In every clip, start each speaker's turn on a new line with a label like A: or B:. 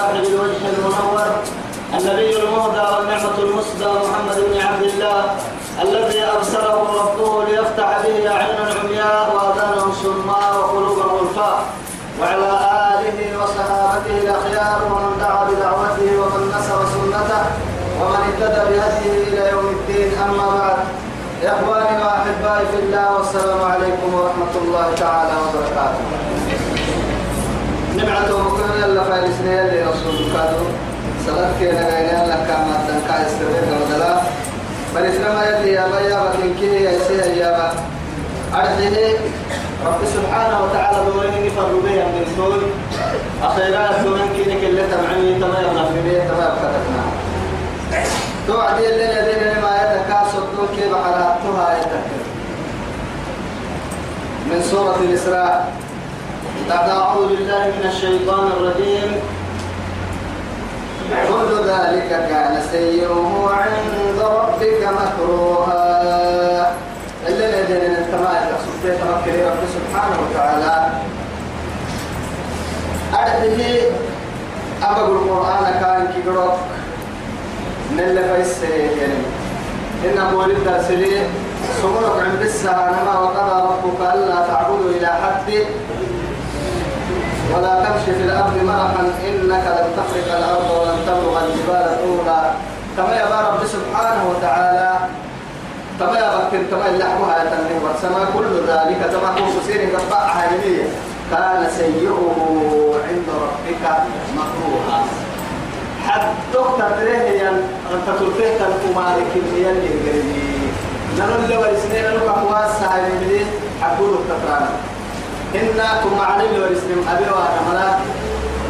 A: المطهر وصاحب الوجه المنور النبي المهدى والنعمة المسدى محمد بن عبد الله الذي أرسله ربه ليفتح به أعينا عمياء وأذانا صماء وقلوبا غلفاء وعلى آله وصحابته الأخيار ومن دعا بدعوته ومن نصر سنته ومن اهتدى بهديه إلى يوم الدين أما بعد. إخواني وأحبائي في الله والسلام عليكم ورحمة الله تعالى وبركاته. نبعته مكرنا يلا فارسنا يلي رسول كادو صلاة كينا غينا لك كما تنكا استرغير ودلا فارسنا ما يلي يا بيا بكنكيه يا سيها يا با أرده رب سبحانه وتعالى دورين فروا بها من سول أخيرا دورين كينك اللي تبعني تما يبنى في بيه تما يبكتنا توعدي اللي لدينا ما يتكاسر دون كيف حراتها يتكاسر من سورة الإسراء. بعد أعوذ بالله من الشيطان الرجيم. كل ذلك كان سيئه عند ربك مكروها. إلا الذين انتماء تقصد تمكن رب سبحانه وتعالى. أرده أبقى القرآن كان كيقرأ نل فيس يعني إن مولد درسلي سمرك عند الساعة نما وقضى ربك ألا تعبدوا إلى حد. ولا تمشي في الأرض مرحا إنك لن تخرق الأرض ولن تبلغ الجبال طولا. كما يا رب سبحانه وتعالى كما يا بكر كما يلحقها يا تنمي والسماء كل ذلك كما كنت سيري قطع عالمية كان سيئه عند ربك مكروها. حتى تدريه ين أنت تلقيه تنكمارك اللي يلي قريبي نقول له ورسنين لك أقواس سهل حقول إن كم علي ورسنين أبي وأنا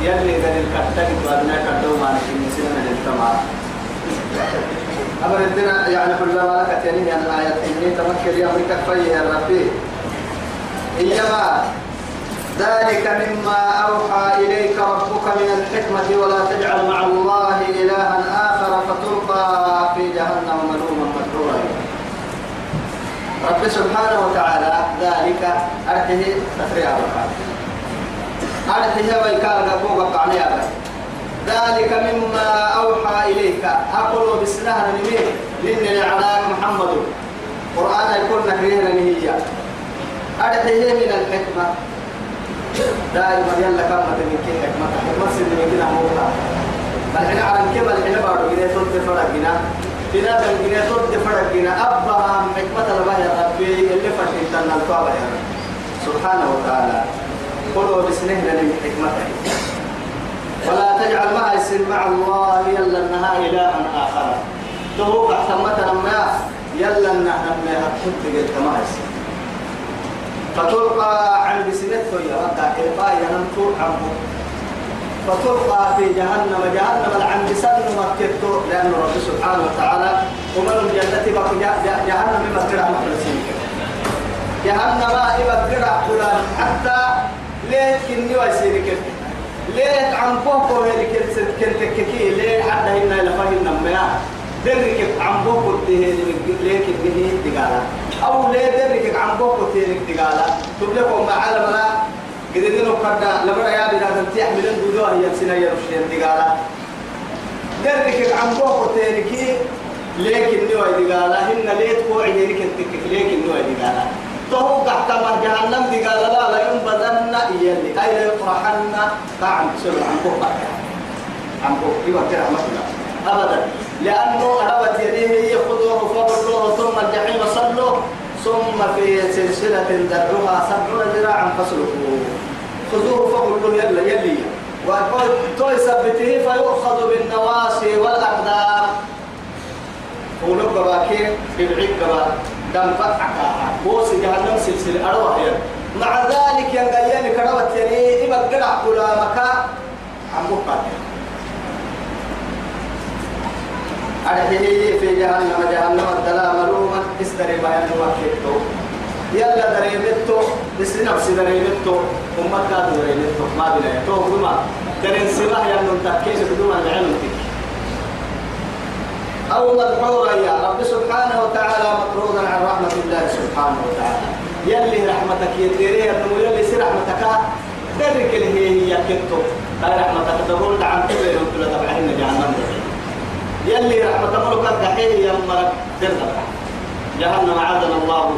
A: يلي ذن الكتاك وأبنا كدو ما نكين سنة للتمار أمر الدين يعني كل ما لك تاني يعني آيات إني تمكن يا أمريكا فيه يا إنما ذلك مما أوحى إليك ربك من الحكمة ولا تجعل مع الله إلها آخر فتلقى في جهنم ملوما رب سبحانه وتعالى ذلك أرته تفريع أرته ويكار قبوك عليها ذلك مما أوحى إليك. أقول بسنها نميه لأن على محمد. قرآن يكون نكريه نهية. أرته من الحكمة. دائما يلا كما تمكن حكمة. حكمة سنة من موتا بل حين على كما الحين بارو جنيه تود فرق بنا بل جنيه تود فرق جنا أبها حكمة الله يا ربي اللي تنا الكعبة يا رب. سبحانه وتعالى. قلوا بسنه لن حكمته. ولا تجعل معها اسم مع الله يلا انها إلها آخر. تهوك احتمتنا ما يلا انها ما كنت قلت ما اسم. فتلقى عن بسنته يا رب إلقاء ينمتو عنه فتلقى في جهنم. جهنم العن بسن مكتو لأن رب سبحانه وتعالى ومن الجنة بقى جهنم مكتو مخلصين جهنم إبقى فلان حتى ليه كني ويسيرك ليه عن فوق هيك كنت كي ليه حتى هنا لفهمنا ما درك عن فوق تهي ليه كني تقالا أو ليه درك عن فوق تهي تقالا تبلغوا مع علمنا قدرنا نقدر لما يا بنا تنتي حملن بدوها هي سنة يرشين تقالا درك عن فوق تهي كي ليه كني ويدقالا هن ليه تقوعي ليه كنت ليه كني ويدقالا تهو قحتما جهنم دي قال لا لا ينبذن إيالي أي لا يطرحن طعم سبع عن فوق عن فوق إيوه كده مثلا أبدا. لأنه أهبت يديه خذوه فغلوه ثم الجحيم صلوه. ثم في سلسلة درعها سبعون ذراعا فاسلكوه. خذوه فغلوه يلا يلي. وتوي ثبته فيؤخذ بالنواسي والأقدام ونبقى باكين بالعيد دم فتحك بوس جهنم سلسلة أروح مع ذلك ينقيني كروت يعني إما قرع كل مكان. عم بقى أرحيه في جهنم جهنم الدلا ملوما استري ما ينوكيتو يلا دريمتو بس نفسي دريمتو أمك كادو دريمتو ما بلا تو كما درين سلاح ينو تكيس بدون العلم تك أو مدحورا يا رب سبحانه وتعالى مطرودا عن رحمة الله سبحانه وتعالى. يلي رحمتك يديري أنه يلي سي رحمتك. درك اللي هي كنتو. هاي رحمتك تقول عن كل يوم كل تبعين جهنم. يلي رحمة ملك الدحيح يا مرك ترضى جهنم عادنا الله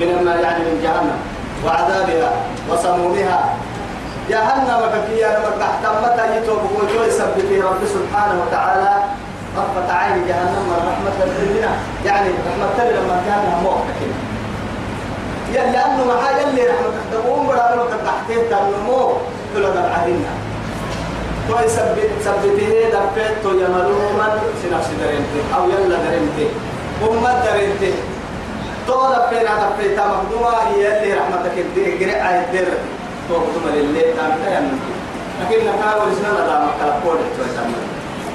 A: من ما يعني من جهنم. وعذابها وسمومها. جهنم كفيا لما تحت متى يتوب ويتوب يثبت رب سبحانه وتعالى. رفت عين جهنم رحمة الدنيا يعني رحمة لما موقع يا لأنه ما يلي رحمة تقوم بلا لو تحتيه تنمو كل هذا عهدنا تو يثبت ثبته دبت تو يملوما سنفس درنتي أو يلا درنتي أمة درنتي تو دبت دبت تمخدوما يلي رحمتك الدين قرأ الدير تو خدوما لله تامتا يمنتي لكن نكاول سنة لا مكلا قول تو يسمى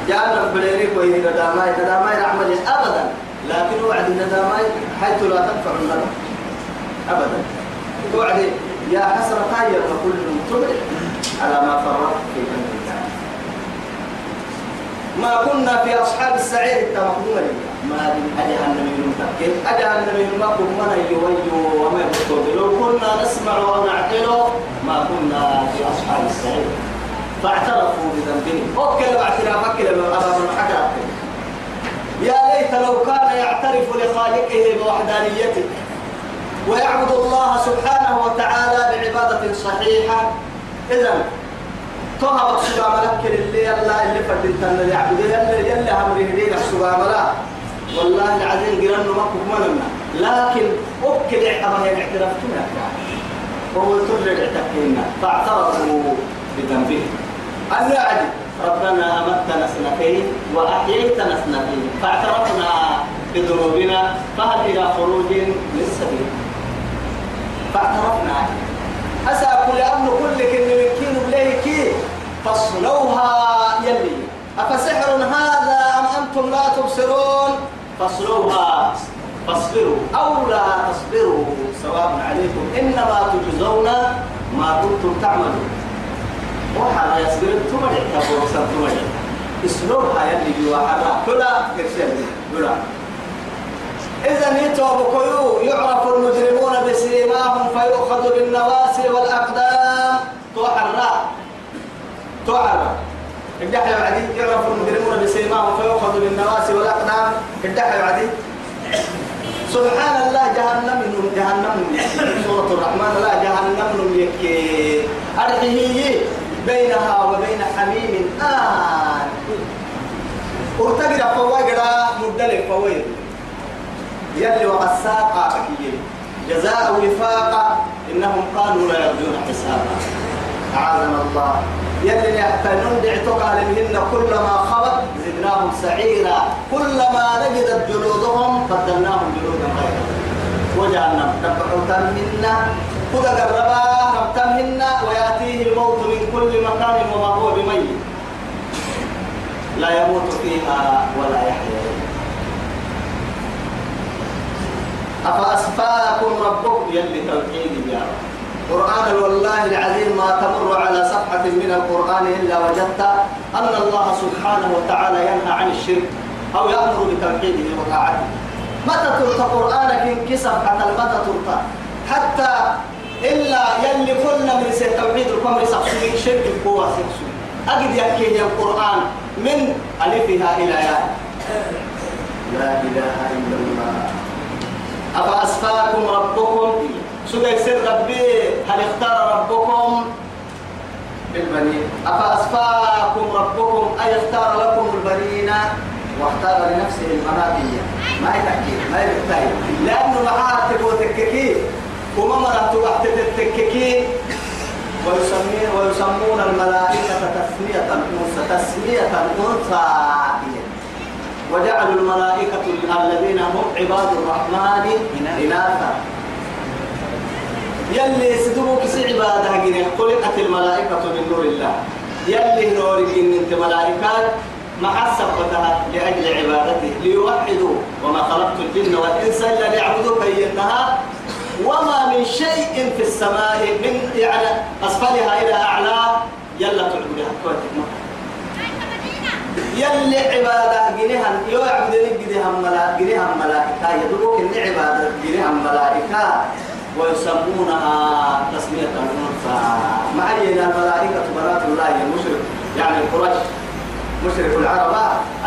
A: جاءنا بليري كوي نداماي نداماي رحمة أبدا لكن وعد نداماي حيث لا تنفع الندم أبدا توعد يا حسرة يا كل تبع على ما فرطت في الله ما كنا في أصحاب السعير التمقدوم ما دين أجهن من متكين أجهن من ما كنا يويو وما يبطل لو كنا نسمع ونعقل ما كنا في أصحاب السعير. فاعترفوا بذنبهم. أوكل باعترافك لما أمام الحكرة يا ليت لو كان يعترف لخالقه بوحدانيته ويعبد الله سبحانه وتعالى بعبادة صحيحة. إذا توها بقصوا ملك اللي يلا اللي فردت اللي يعبد يلا يلا هم رهدين السوا ملا. والله العظيم قرن ما كملنا لكن أكل عقبها اعترفتنا وهو ترجع اعتقدنا فاعترفوا بذنبهم. أن عدي ربنا أمتنا سنتين وأحييتنا سنتين فاعترفنا بذنوبنا. فهل إلى خروج من فاعترفنا. أسأل لأن كل إليك فاصلوها يلي. أفسحر هذا أم أنتم لا تبصرون؟ فاصلوها. فاصبروا. أو لا تصبروا. سواء عليكم. إنما تجزون ما كنتم تعملون. وحنا يصبر. تبور سن تمر اسلوبها يلي جوا كلا كرسل كلا. إذا يتوب كيو يعرف المجرمون بسيماهم فيؤخذ بالنواسي والأقدام. توحرا توحرا الدحل بعدين يعرف المجرمون بسيماهم فيؤخذ بالنواسي والأقدام. الدحل بعدين سبحان الله جهنم من جهنم سورة الرحمن. لا جهنم يكي أرحيه بينها وبين حميم. آن ارتقل فواقرا مدلق فويل يلي وقساقا جزاء وفاقا. إنهم قالوا لا يرجون حسابا. أعاذنا الله. يلي يحتنون دعتك عليهن كلما خبت زدناهم سعيرا. كلما نجدت جلودهم بدلناهم جلودا غيرها وجعلنا نبحثا منا خذ قربا ربتا منا ويأتيه الموت من كل مكان وما هو بميت. لا يموت فيها ولا يحيا. أفأسفاكم ربكم؟ يلي توحيد يا رب. قرآن والله العظيم ما تمر على صفحة من القرآن إلا وجدت أن الله سبحانه وتعالى ينهى عن الشرك أو يأمر بتوحيده وطاعته. متى تلقى قرآنك إن صفحة متى تلقى؟ حتى إلا يلي كنا من سي توحيد القمر سقسوي شرك القوة سقسوي أجد يحكي القرآن من ألفها إلى ياء. لا إله إلا الله. أفأسفاكم ربكم؟ سجى سر ربي؟ هل اختار ربكم بالبنين؟ أفأسفاكم ربكم أي اختار لكم البنين؟ واختار لنفسه المنابية ما يتحكي ما يتحكي لأنه معاه تبو تككي. وما مرات وقت تتككي. ويسمون ويسمون الملائكة تسمية الأنثى تسمية الأنثى وجعلوا الملائكة الذين هم عباد الرحمن إناثا. يلي سدوك سي عبادة جنيه خلقت الملائكة من نور الله. يلي نور جن انت ملائكات ما حسبتها لأجل عبادته ليوحدوا. وما خلقت الجن والإنس إلا ليعبدوا كينها وما من شيء في السماء من يعني أسفلها إلى أعلى. يلا تعبدها. يلي عبادة جنيها يو يعبدني جنيها ملا جنيها ملائكة. يدوك إن عبادة جنيها ملائكة. ويسمونها تسمية الأنثى معينا الملائكة بنات الله المشرك يعني قريش مشرك العرب.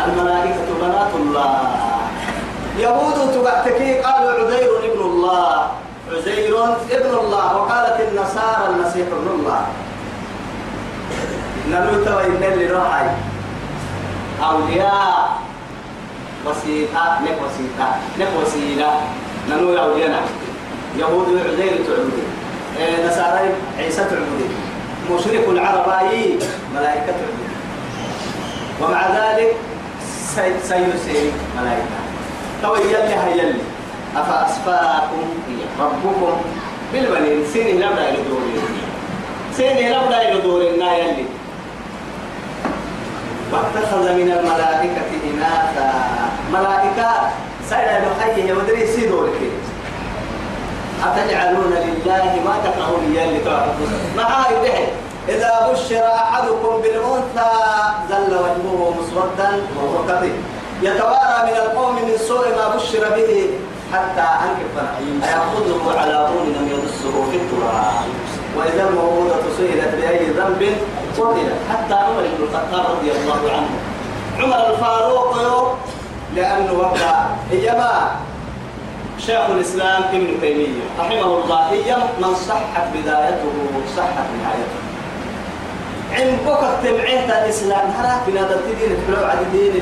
A: الملائكة بنات الله. يهود تبعتكي قالوا عزير ابن الله. عزير ابن الله. وقالت النصارى المسيح ابن الله. نموت وإن اللي روحي أولياء وسيطة لك وسيطة لك وسيلة أولياء يهود عزير تعبدي. إيه نصارى عيسى تعبدي. مشرك العرب ملائكة تعبدي. ومع ذلك سيرسل ملائكة. تو يلي هيلي أفأسفاكم ربكم بالبنين. سيني لبدا يدورين سيني لبدا يدورين يلي. واتخذ من الملائكة إناثا. ملائكة سيدا يحيي ودري سيدورك أتجعلون لله ما تكرهون يلي تعرفون معاي به. إذا بشر أحدكم بالأنثى ظل وجهه مسودا وهو كظيم. يتوارى من القوم من سوء ما بشر به حتى أنكف أيأخذه على هون لم يدسه في التراب. وإذا الموءودة سئلت بأي ذنب قتلت. حتى عمر بن الخطاب رضي الله عنه. عمر الفاروق لأنه وقع. ما؟ شيخ الإسلام ابن تيمية رحمه الله هي من صحت بدايته صحت نهايته. عند بكر تبعيه الإسلام هراك بنادى الدين تبلو عد دين.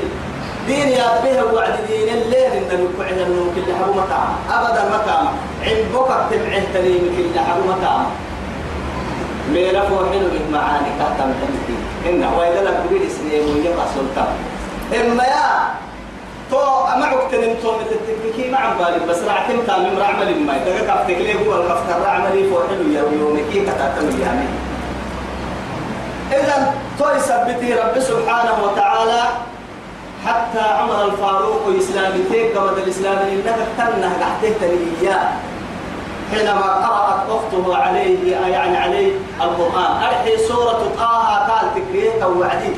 A: دين يا به وعد دين الليل إن نقعد إنه كل حبو مكان أبدا مكان عند بكر تبعيه تليم كل حبو مكان ميلا فو حلو من معاني كهتم حلتي إن وإذا لك بقول سنين ويبقى سلطان. إما يا تو معك تنمتو متتككي مع بالي بس رعتم تامم رعمل ما. إذا كفتك ليه هو الكفتر رعملي فو حلو يا يومكي كتاتم يعني إذا توي سبتي رب سبحانه وتعالى حتى عمر الفاروق إسلامي تيك قمد الإسلام إنك تنه قحته إياه. حينما قرأت أخته عليه يعني عليه القرآن. أرحي سورة طه قال تكريك وعدي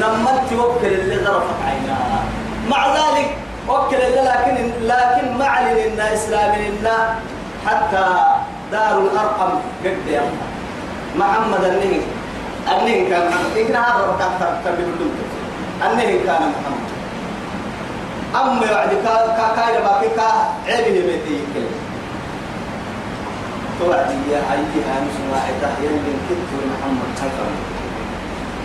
A: نمت وكل اللي غرفت عينها مع ذلك وكل اللي لكن لكن معلن إن إسلام إن حتى دار الأرقم قد يمها محمد النهي. النهي كان إن هذا ركعت تبي النهي كان محمد. أما بعد كا كاير باقي كا عيبه بيتي كله توعدي يا أيها مسلم تحيا من كتب محمد حكم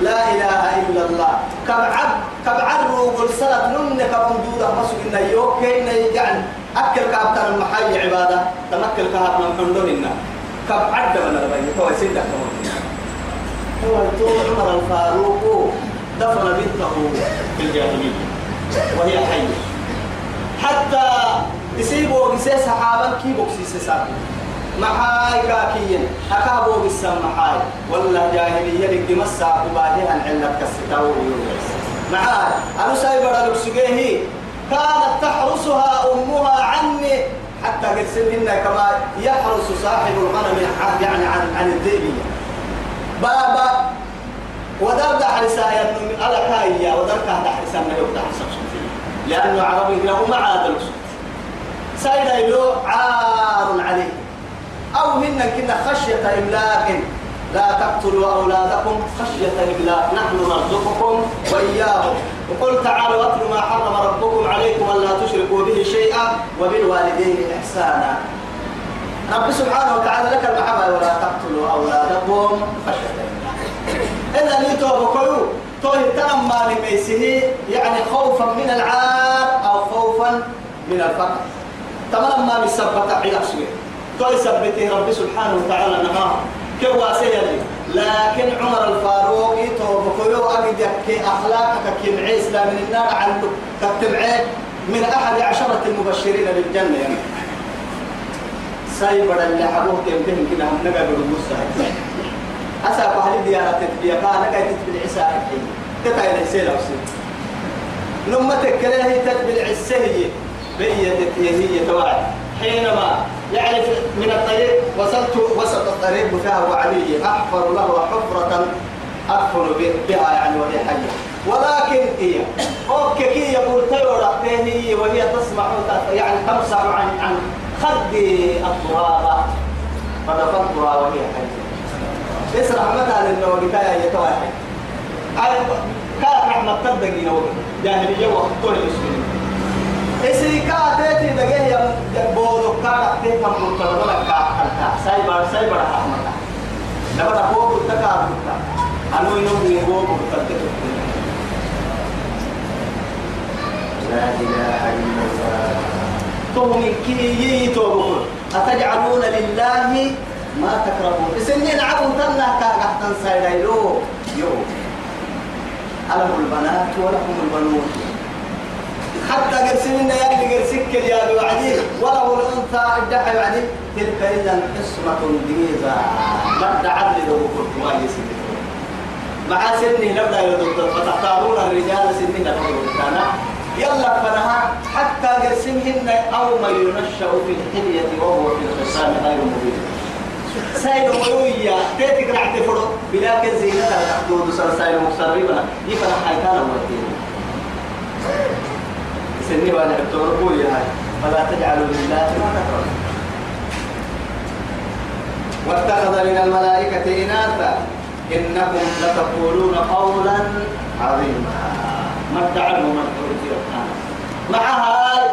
A: لا إله إلا الله. كبعد كبعد روغل سنة نن كبندودة مسك إن يوكي إن يعني أكل كابتن المحاي عبادة. تمكل كهات من حندون كبعد من البيت هو سيدك هو. طول عمر الفاروق. دفن بنته في الجاهلية. وهي حية. حتى يسيبوا بسيس صحابا. كي بوكسي سيسابي محاي كاكيين أكابو بالسم محاي ولا جاهلية لك مسا وبعدها العلة كستاو معاي أنا سايبر لكسجيه كانت تحرسها أمها عني. حتى قد سننا كما يحرس صاحب الغنم يعني عن عن الذئب بابا ودرد حرسا من على كايا ودرد حرسا ما يفتح لأنه عربي له معادل سيدا له عار عليه أو منا كنا خشية إملاق. لا تقتلوا أولادكم خشية إملاق. نحن نرزقكم وإياهم. وقل تعالوا أتلوا ما حرم ربكم عليكم ألا تشركوا به شيئا وبالوالدين إحسانا. رب سبحانه وتعالى لك المحبة. ولا تقتلوا أولادكم خشية إملاق. إذا نيتوا بقولوا توه تنمى لميسه يعني خوفا من العار أو خوفا من الفقر. تمام بسبب علاج سوية. توي سبته رب سبحانه وتعالى نهار كوا سيلي لكن عمر الفاروق أجد يحكي أخلاقك كمعي إسلام من النار عنده كتبعي من أحد عشرة المبشرين بالجنة يعني. سايبر اللي حبوه تنتهي كده هم نقا بالرموز أسا فهل ديارة تتبيا كان نقا تتبيا العساء تتعين السيلة وسيلة لما تكره تتبع السهية بهي هي توعد. حينما يعرف من الطريق وصلت وسط الطريق فيها وعلي أحفر له حفرة أدخل بها يعني وهي حية. ولكن هي أوكي يقول تيورا هي وهي تسمع يعني تمسح عن عن خد التراب. فدفنتها وهي حية. اسرع مثلا انه وقتها يتواحد كانت رحمة تبدأ جاهلية وقتها المسلمين اسري كاتيتي دقيه يا بودو كارك تيكا مرتبط لك كاكا سايبر سايبر رحمة لما تقول تكا أنو ينوم يقول مرتبط لا إله إلا الله. تومي كي يتوبون أتجعلون لله ما تكرهون. سنين عبوا تنا كاكا سايدايلو يو. ألهم البنات ولهم البنون. حتى قرسمنا يا اللي قرسك يا وعدي وله الأنثى ادعى وعدي تلك إذا قسمة ضيزى ما ادعى لي لو كنت كويس مع سني نبدا يا فتختارون الرجال سنين نبدا يلا فنها. حتى قسمهن أو ما ينشأ في الحلية وهو في الخصام غير مبين. سايل ويويا تيتك رح تفرو بلا كزينة تحدود سايل مقصربنا يفرح حيتانا ودين سني وأنا بتورقوا هاي. فلا تجعلوا لله ما تكرهون واتخذ من الملائكة إناثا إنكم لتقولون قولا عظيما. ما من مع هاي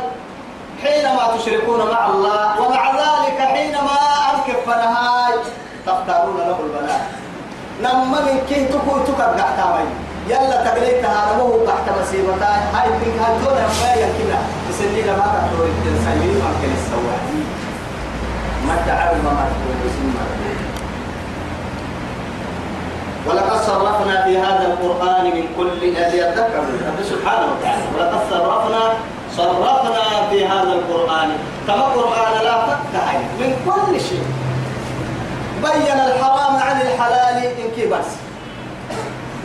A: حينما تشركون مع الله ومع ذلك حينما أنكف هاي تختارون له البنات نما من كي تكو تكر يلا هذا وهو تحت مسيبتان هاي من هالدولة ما يمكننا تسني لما تقول الإنسان يمكن السواحي ما تعلم ما تقول. اسمه ولقد صرفنا في هذا القرآن من كل الذي يذكر. رب سبحانه وتعالى. ولقد صرفنا صرفنا في هذا القرآن. كما قرآن لا فك من كل شيء. بين الحرام عن الحلال. إن كي بس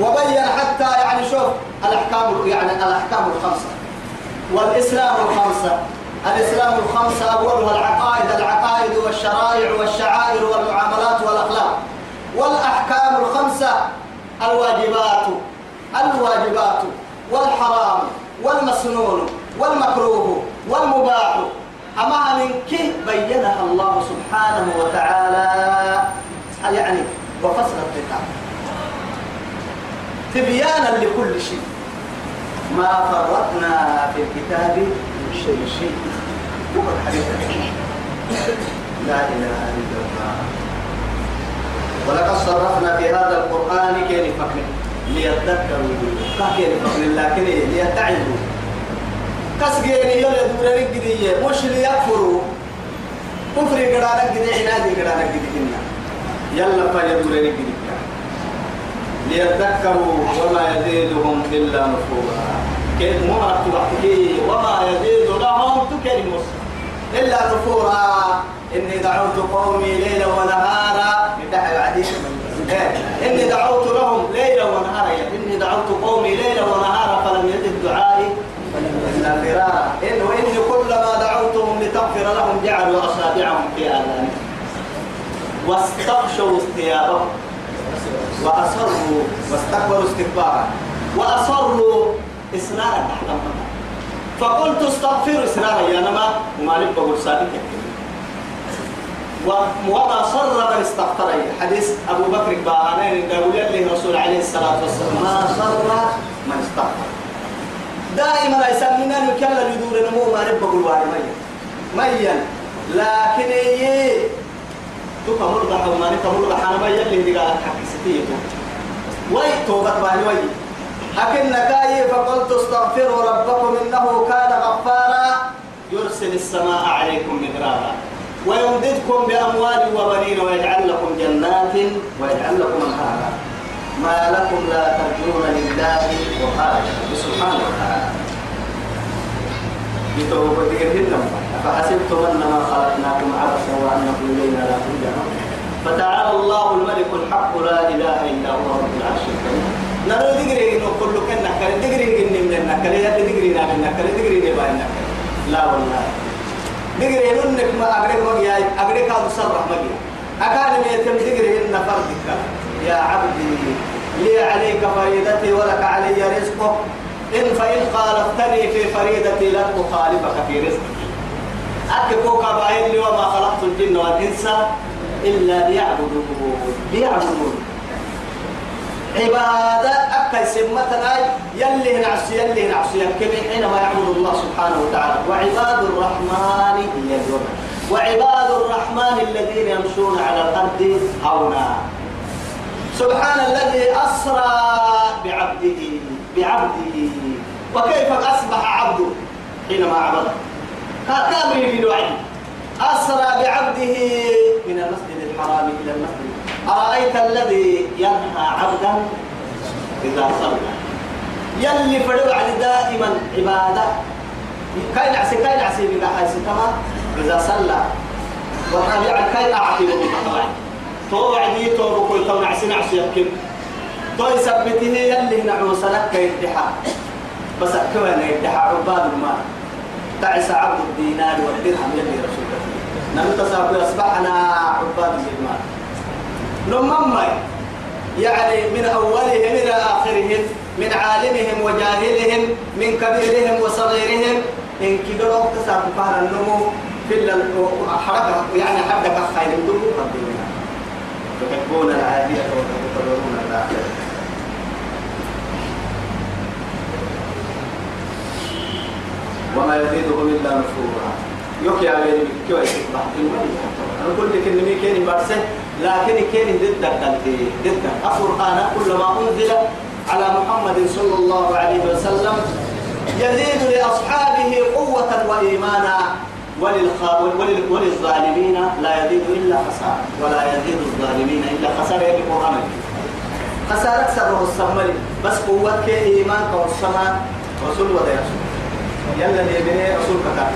A: وبين حتى يعني شوف الأحكام يعني الأحكام الخمسة والإسلام الخمسة. الإسلام الخمسة أولها العقائد العقائد والشرائع والشعائر والمعاملات والأخلاق. والأحكام الخمسة الواجبات الواجبات والحرام والمسنون والمكروه والمباح. أما من كه بينها الله سبحانه وتعالى يعني وفصل الكتاب تبيانا لكل شيء. ما فرطنا في الكتاب من شيء شيء. لا إله إلا الله. ولقد صرفنا في هذا القرآن كيف فكر ليذكروا. كيف فكر لكن ليتعظوا. كسجيني يلا دوري قدية مش ليكفروا كفر قرارك قدية عنادي قرارك قدية يلا فيدوري قدية ليذكروا وما يزيدهم إلا نفورا. كيف ما وما يزيد لهم تكلمس إلا نفورا. إني دعوت قومي ليلا ونهارا. بعدين إني دعوت لهم ليلا ونهارا. إني دعوت قومي ليلا ونهارا فلم يزد دعائي. إلا فرارا إن وإني كلما دعوتهم لتغفر لهم جعلوا أصابعهم في آذانهم واستغشوا ثيابهم. وأصروا واستكبروا استكبارا. وأصروا إسرارا تحت فقلت استغفروا إسرارا يا نما. وما لك بقول سابق وما صر من استغفر. حديث أبو بكر باهانين قالوا لي الرسول عليه الصلاة والسلام. ما صر من استغفر. دائما يسمينا نكلا يدور نمو. ما الواري ميا ميا لكن إيه؟ تبقى مرضى وما نبقى مرضى حانا ميا اللي قال حق ستية وي توبة باني وي لكن نكاي فقلت استغفروا ربكم إنه كان غفارا يرسل السماء عليكم مدرارا ويمددكم بأموال وبنين ويجعل لكم جنات ويجعل لكم أنهارا ما لكم لا ترجون لله وقال سبحانه وتعالى بتوبتهن فحسبتم أنما خلقناكم عبثا وأنكم إلينا لا ترجعون. فتعالى الله الملك الحق لا إله إلا هو رب العرش الكريم. نرو دقري إنه كل كنا كل دقري إني من النكلة يا دقري نام النكلة دقري نبى النكلة لا والله. دقري إنك ما أقرأ ما جاي أقرأ كذا صرح ما جاي أكان دقري إن فردك. يا عبدي لي عليك فريدتي ولك علي رزقك. إن فإن خالفتني في فريدتي لن أخالفك في رزقك باين لي وما خلقت الجن والإنس إلا ليعبدون. ليعبدون. عبادة أكل سمتنا يلي نعصي يلي نعصي. كم حينما يعبد الله سبحانه وتعالى. وعباد الرحمن يدون وعباد الرحمن الذين يمشون على الأرض هونا. سبحان الذي أسرى بعبده. بعبده وكيف أصبح عبده؟ حينما عبده كامل في الوعي أسرى بعبده من المسجد الحرام إلى المسجد. أرأيت الذي ينهى عبدا إذا صلى. يلي فدوع دائما عبادة. كاين عسي كاين عسي بلا حيث كما؟ إذا صلى. وطبيعا كاين أعطي توعدي تو بكل تو نعسي نعسي يبكي. تو يثبته يلي نعوسنك كيدحى بس كمان يدحى عباد المال. تعس عبد الدينار والدرهم يلي رسول الله. نحن تساقوا أصبحنا عباد المال. نمم يعني من أولهم إلى آخرهم من عالمهم وجاهلهم من كبيرهم وصغيرهم إن كبروا تساقوا فهر النمو في الحركة يعني حدك خير دمو قدمنا تحبون العادية وتذكرون الآخرة. وما يزيدهم إلا نفورا. يوكي على كيف أنا أقول لك إن ميكين بارسه لكن كين ضد قلبي ضد. القرآن كلما أنزل على محمد صلى الله عليه وسلم يزيد لأصحابه قوة وإيمانا. وللظالمين لا يزيد إلا خسارة. ولا يزيد الظالمين إلا خسارة. القرآن خسارة سره السمري بس قوة كإيمان كوالسماء رسول ولا رسول يلا نبني رسول كتاب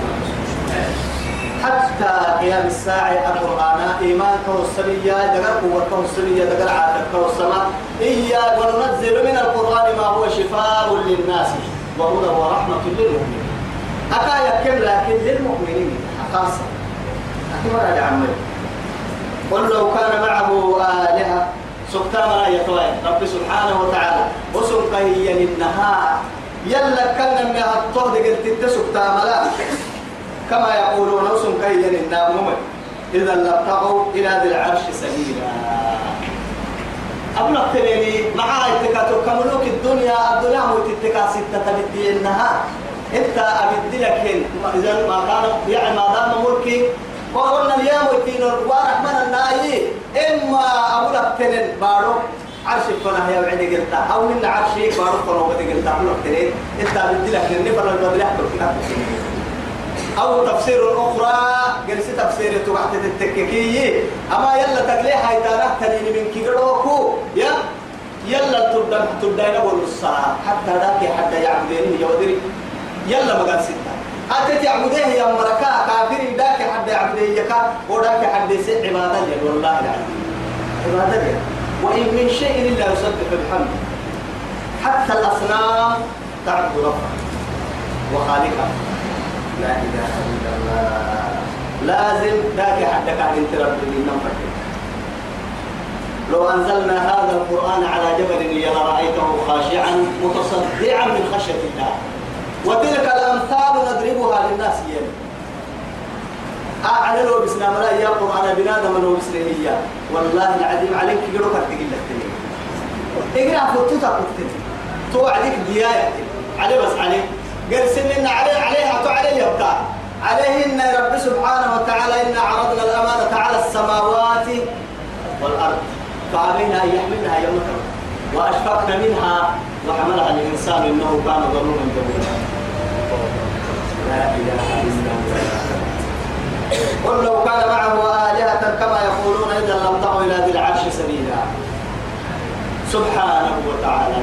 A: حتى قيام الساعة القرآن إيمان كوالسمية دقر قوة كوالسمية دقر عاتق كوالسماء إيا وننزل من القرآن ما هو شفاء للناس وهدى ورحمة للمؤمنين. أكا يكم لكن للمؤمنين خاصة أكما راجع عمي. قل لو كان معه آلهة سبتان راية رب سبحانه وتعالى وسبقه هي للنهار يلا كان من الطهد قلت تسكتا ملا كما يقولون وسم كي النام إذا لابتغوا إلى ذي العرش سبيلا. أبلغ تليني مع اتكاتو كملوك الدنيا الدنيا هو تتكا ستة بدي النهار إنت أبدي لك إذا ما كان يعني ما دام ملكي. وقلنا اليوم يتين ورحمن الناي إما أبلغ تلين بارو. عرش فنا هي وعدي قلتا أو من عرشي بارو فنا وقدي قلتا أبلغ تلين إنت أبدي لك النفر البدل يحضر أو تفسير أخرى جلسة تفسير تبعت التككية أما يلا تقليح هاي تنين من كيروكو يا يلا تردن تردين أول الصلاة حتى ذاك حتى يعبدين يودري. يلا ما قال ستة أتت يعبديه يا مركا. كافر ذاك حتى يعبديه يكا. وذاك حتى يسع عبادة والله العظيم. عبادة وإن من شيء إلا يسبح بحمده. حتى الأصنام تعبد ربها. وخالقها. لا إله إلا الله. لازم ذاك حدك عن أنت رب لو أنزلنا هذا القرآن على جبل لرأيته خاشعا متصدعا من خشية الله. وتلك الأمثال نضربها للناس يعني أعلى لو بسنا ملا يا قرآن بنادم لو بسنا والله العظيم عليك يقولوا تقول لك إقرأ فتوتا كتب توعدك ديايا عليه بس عليه قال سننا عليه عليها تعالى يبقى عليهن رب سبحانه وتعالى إن عرضنا الأمانة على السماوات والأرض. فأبينا أن يحملها يوم وأشفقنا منها. وحملها الإنسان إنه كان ظلوما جهولا لا إله إلا الله. قل لو كان معه آلهة كما يقولون إذا لم تغوا إلى ذي العرش سبيلا. سبحانه وتعالى.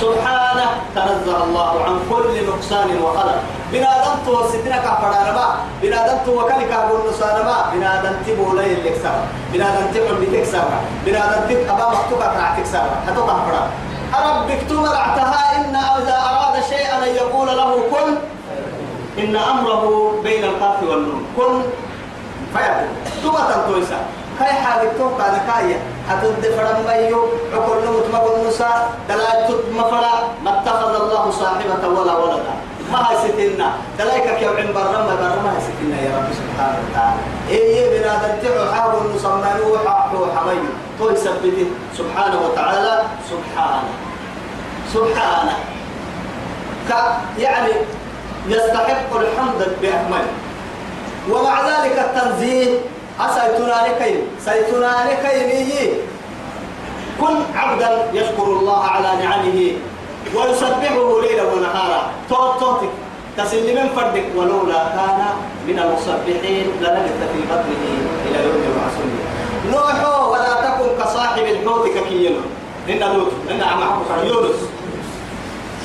A: سبحانه تنزه الله عن كل نقصان وخلل بنادم تو ستنا كفرانا ما. بنادم تو وكل كابون نسانا ما. بنادم تبو لا يلك سوا بنادم تبو بيتك سوا بنادم تب أبا مكتوب أقرأ تك سوا هتو كفرا ربك تمرعتها إن إذا أراد شيئا أن يقول له كن إن أمره بين القاف والنون كن فيكون. ثم تنتويسا. هاي حالك توقع ذكاية حتد فرم ميو. عقل نمت مقل موسى دلائل تد مفرع ما اتخذ الله صاحبة ولا ولدا. ما هي ستنا دلائك كيو عن برما برما هي ستنا يا رب سبحانه وتعالى. إيه بنادم تعو حاول نصمنه وحاحو حميو تو يثبته سبحانه وتعالى. سبحانه. سبحانه. يعني يستحق الحمد بأكمله ومع ذلك التنزيه أسيتنا لكي سيتنا لكي كن عبدا يشكر الله على نعمه ويسبحه ليلا ونهارا. توت توتك تسلم فردك. ولولا كان من المسبحين لنبت في بطنه إلى يوم يبعثون. نوح ولا تكن كصاحب الحوت ككيل إن لوط إن عم يونس.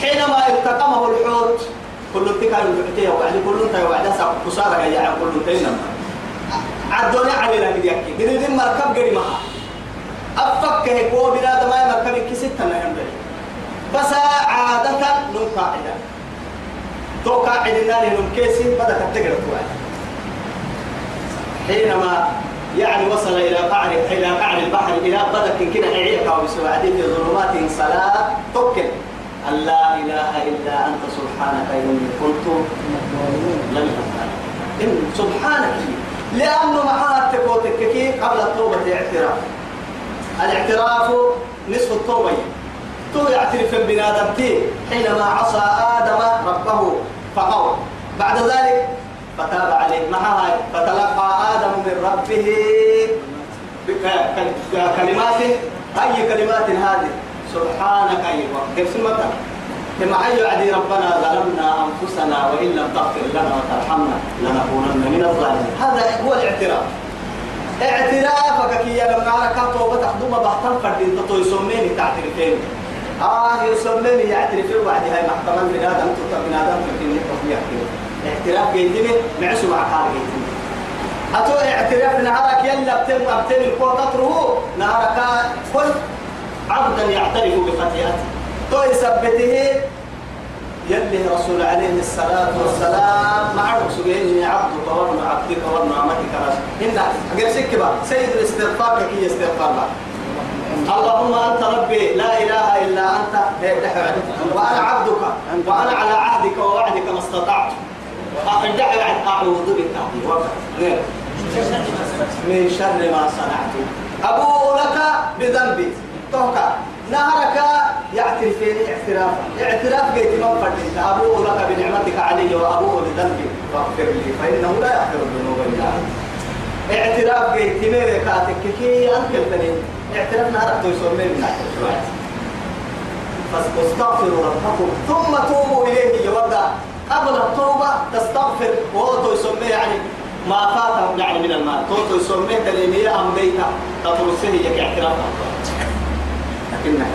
A: حينما التقمه الحوت كل تكا يبعتيه وعد كل انت وعد سا كسارة يا عم كل تينا عدوني علينا بدي أحكي بدي دي مركب قري معها أفك هيك هو بلاد ما مركب كسيت أنا ينبغي بس عادة نم قاعدة. تو قاعدة نم كيسي بدك تقرأ توعد حينما يعني وصل إلى قعر إلى قعر البحر إلى بدك كنا سوى في ظلمات صلاة توكل أن لا إله إلا أنت سبحانك إني كنت لم إن سبحانك. لأنه معها تكوتك قبل التوبة اعتراف. الاعتراف نصف التوبة. تو يعترف بنادم حينما عصى آدم ربه فقوى بعد ذلك فتاب عليه. معها فتلقى آدم من ربه. كلمات. أي كلمات هذه. سبحانك أيها كيف سمعت كما أي عدي ربنا ظلمنا أنفسنا وإن لم تغفر لنا وترحمنا لنكونن من الظالمين. هذا هو الاعتراف. اعترافك كي لما أنا توبة تخدم بحثا فردين تطو يسميني تعترفين آه يسميني يعترف وعدي هاي محكمة من آدم تطلع من آدم تكيني تطبيع اعتراف جيدني معسو مع حال جيدني أتو اعتراف نهارك يلا بتم أبتم الكوة تطره نهارك عبدا يعترف بخطيئته تو يثبته يلي رسول عليه الصلاة والسلام مع سجين عبدك وابن عبدك وابن عمتك رسول. هنا أقول سكبة سيد الاستغفار كي يستغفر اللهم أنت ربي لا إله إلا أنت. وأنا عبدك وأنا على عهدك ووعدك ما استطعت. أعوذ بك من شر ما صنعت. أبوء لك بذنبي. توكا نهرك يعترفين اعترافا اعتراف. قيت من فردين أبوء لك بنعمتك علي وأبوء بذنبي فاغفر لي فإنه لا يغفر الذنوب إلا أنت. اعتراف قيت ميري كاتك كي أنت الفنين اعتراف نهرك تيسمي من فاستغفروا ربكم ثم توبوا إليه يوضع قبل التوبة تستغفر وهو يسميه يعني ما فات يعني من المال. تو يسميه كلمة أم بيتا تطرسه يك اعتراف لكنك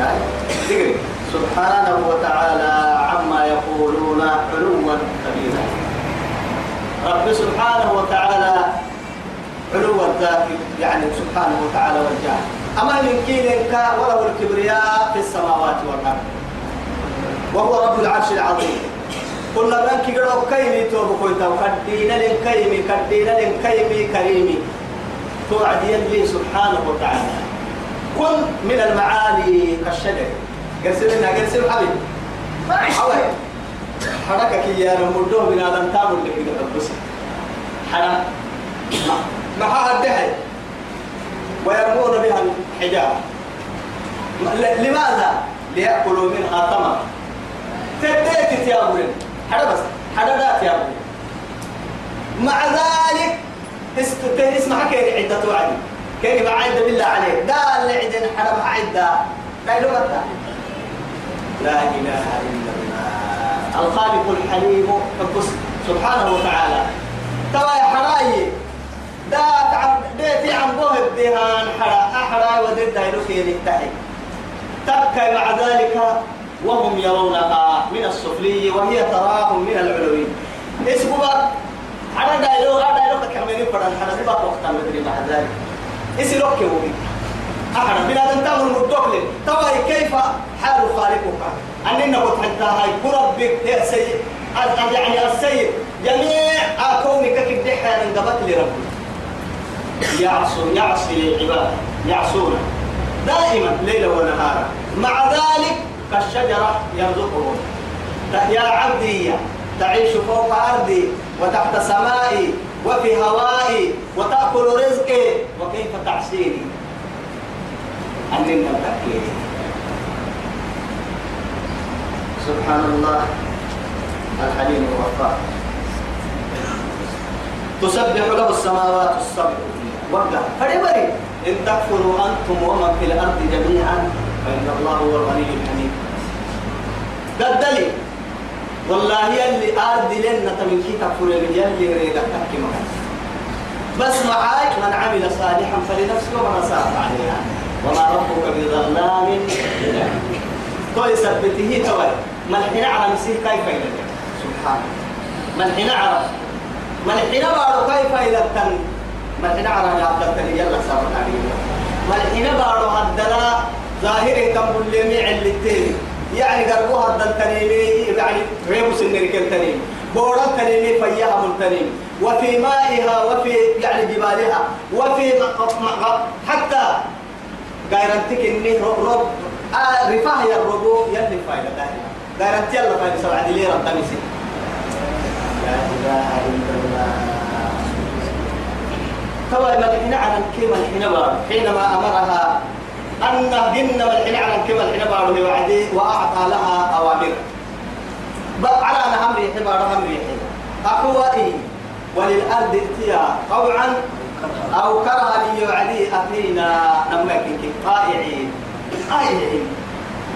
A: تقري سبحانه وتعالى عما يقولون علوا كبيرا. رب سبحانه وتعالى علو الذات يعني سبحانه وتعالى والجاه أما يمكنك وله الكبرياء في السماوات والأرض. وهو رب العرش العظيم. كنا بنك قرأ كيمي توب كويتا وكدينا للكيمي كدينا للكيمي كريمي توعد يلي سبحانه وتعالى. كن من المعالي كالشجر. قرسلنا قرسل حبيب. حوي حركك يا رمضو من آدم تامل لك إذا تبصر حرام. ما هذا ويرمون بها الحجارة لماذا؟ ليأكلوا منها ثمر تديت يا أبوين حدا بس. حدا يا أبوين مع ذلك اسمع كيف عدة وعدي كيف بعد بالله عليك؟ دا اللي عدنا حدا عدة لا إله لا إله إلا الله. الخالق الحليم. سبحانه وتعالى. ترى يا حراي. دا تعب بيتي عم بوه الدهان. حرا أحرا ودد دايلو كيري تحي تبكى مع ذلك وهم يرونها من السفلي وهي تراهم من العلوي. أسبوع على دايلو على دايلو كمين فرن. حنا بقى وقت مدري مع ذلك. اسلوك يومي أحرا بلا تنتظر مدوكل ترى كيف حال خالقك؟ أننا حتى هاي. ربك يا سيد. يعني السيد. جميع كونك كدحة من قبل لربك. يعصوا يعصي العباد. يعصون. دائما ليلا ونهارا. مع ذلك كالشجرة يرزقهم. يا عبدي. تعيش فوق أرضي. وتحت سمائي. وفي هوائي وتأكل رزقي. وكيف تعصيني؟ أننا التأكيد سبحان الله. الحليم الوفاء. تسبح له السماوات السبع. وقع. فريبري إن تكفروا أنتم ومن في الأرض جميعا فإن الله هو الغني الحميد. قدلي والله يلي أرض لنا تمن كي تكفر يلي ريدا تحكي بس معاك من عمل صالحا فلنفسه ومن أساء عليها. وما ربك بظلام. توي سبته توي من حين على مسيح كيف يلي سبحانه من حين عرف من حين بارو كيف يلتن من حين عرف يعبدتني يلا سابق عليه من حين بارو هدلا ظاهر كم بلمي علتين يعني قربوها الدنتنيمي يعني ريبوس النركنتنيم بورا تنيمي فيها ملتنيم وفي مائها وفي يعني جبالها وفي حتى غيرتك إني رب آه رفاه يا الربو يلي فايدة دائما غيرت يلا فايدة. سبعة ليرة تمسي لا إله إلا الله. طبعا ما تحنا عن كيما الحين حينما أمرها أن جن والحين على كما الحين وعدي وأعطى لها أوامر. على أن هم ريح بارو هم ريح أقوى وللأرض ائتيا طوعا أو كره لي وعدي أتينا نمك طائعين. طائعين.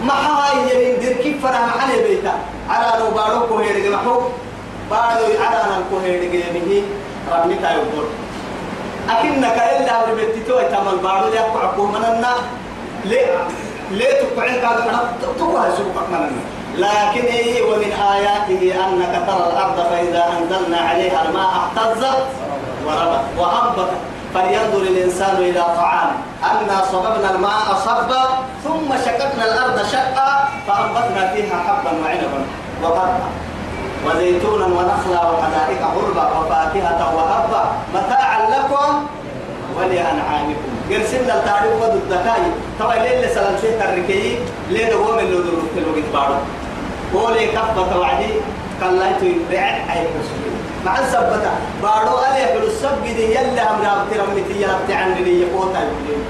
A: ما هاي يلين دير كيف فرح محل بيتا؟ على لو بارو كوهير محو. بارو على أن كوهير جمه ربني تايوبور أكنك إلا ببتتوي تمل بارو يقع مننا ليه؟ ليه قال أنا تقوى سوقك من لكن إيه ومن آياته أنك ترى الأرض فإذا أنزلنا عليها الماء اهتزت وربت وأنبتت فلينظر الإنسان إلى طعام. أنا صببنا الماء صبا ثم شققنا الأرض شقا فأنبتنا فيها حبا وعنبا وقربا وزيتونا ونخلا وحدائق غربا وفاكهة وأبا. متاعا لكم ولأنعامكم. قرسلنا التعريف ودو الدكاي طبعا ليه سلام سيه الركي ليه هو من درو في الوقت بارو. هو ليه كفة وعدي لا يتبع أي مسلم مع السبتة بارو ألي حلو السب دي يلا هم رابط رمتي يرابط عن لي يقوتا يقولين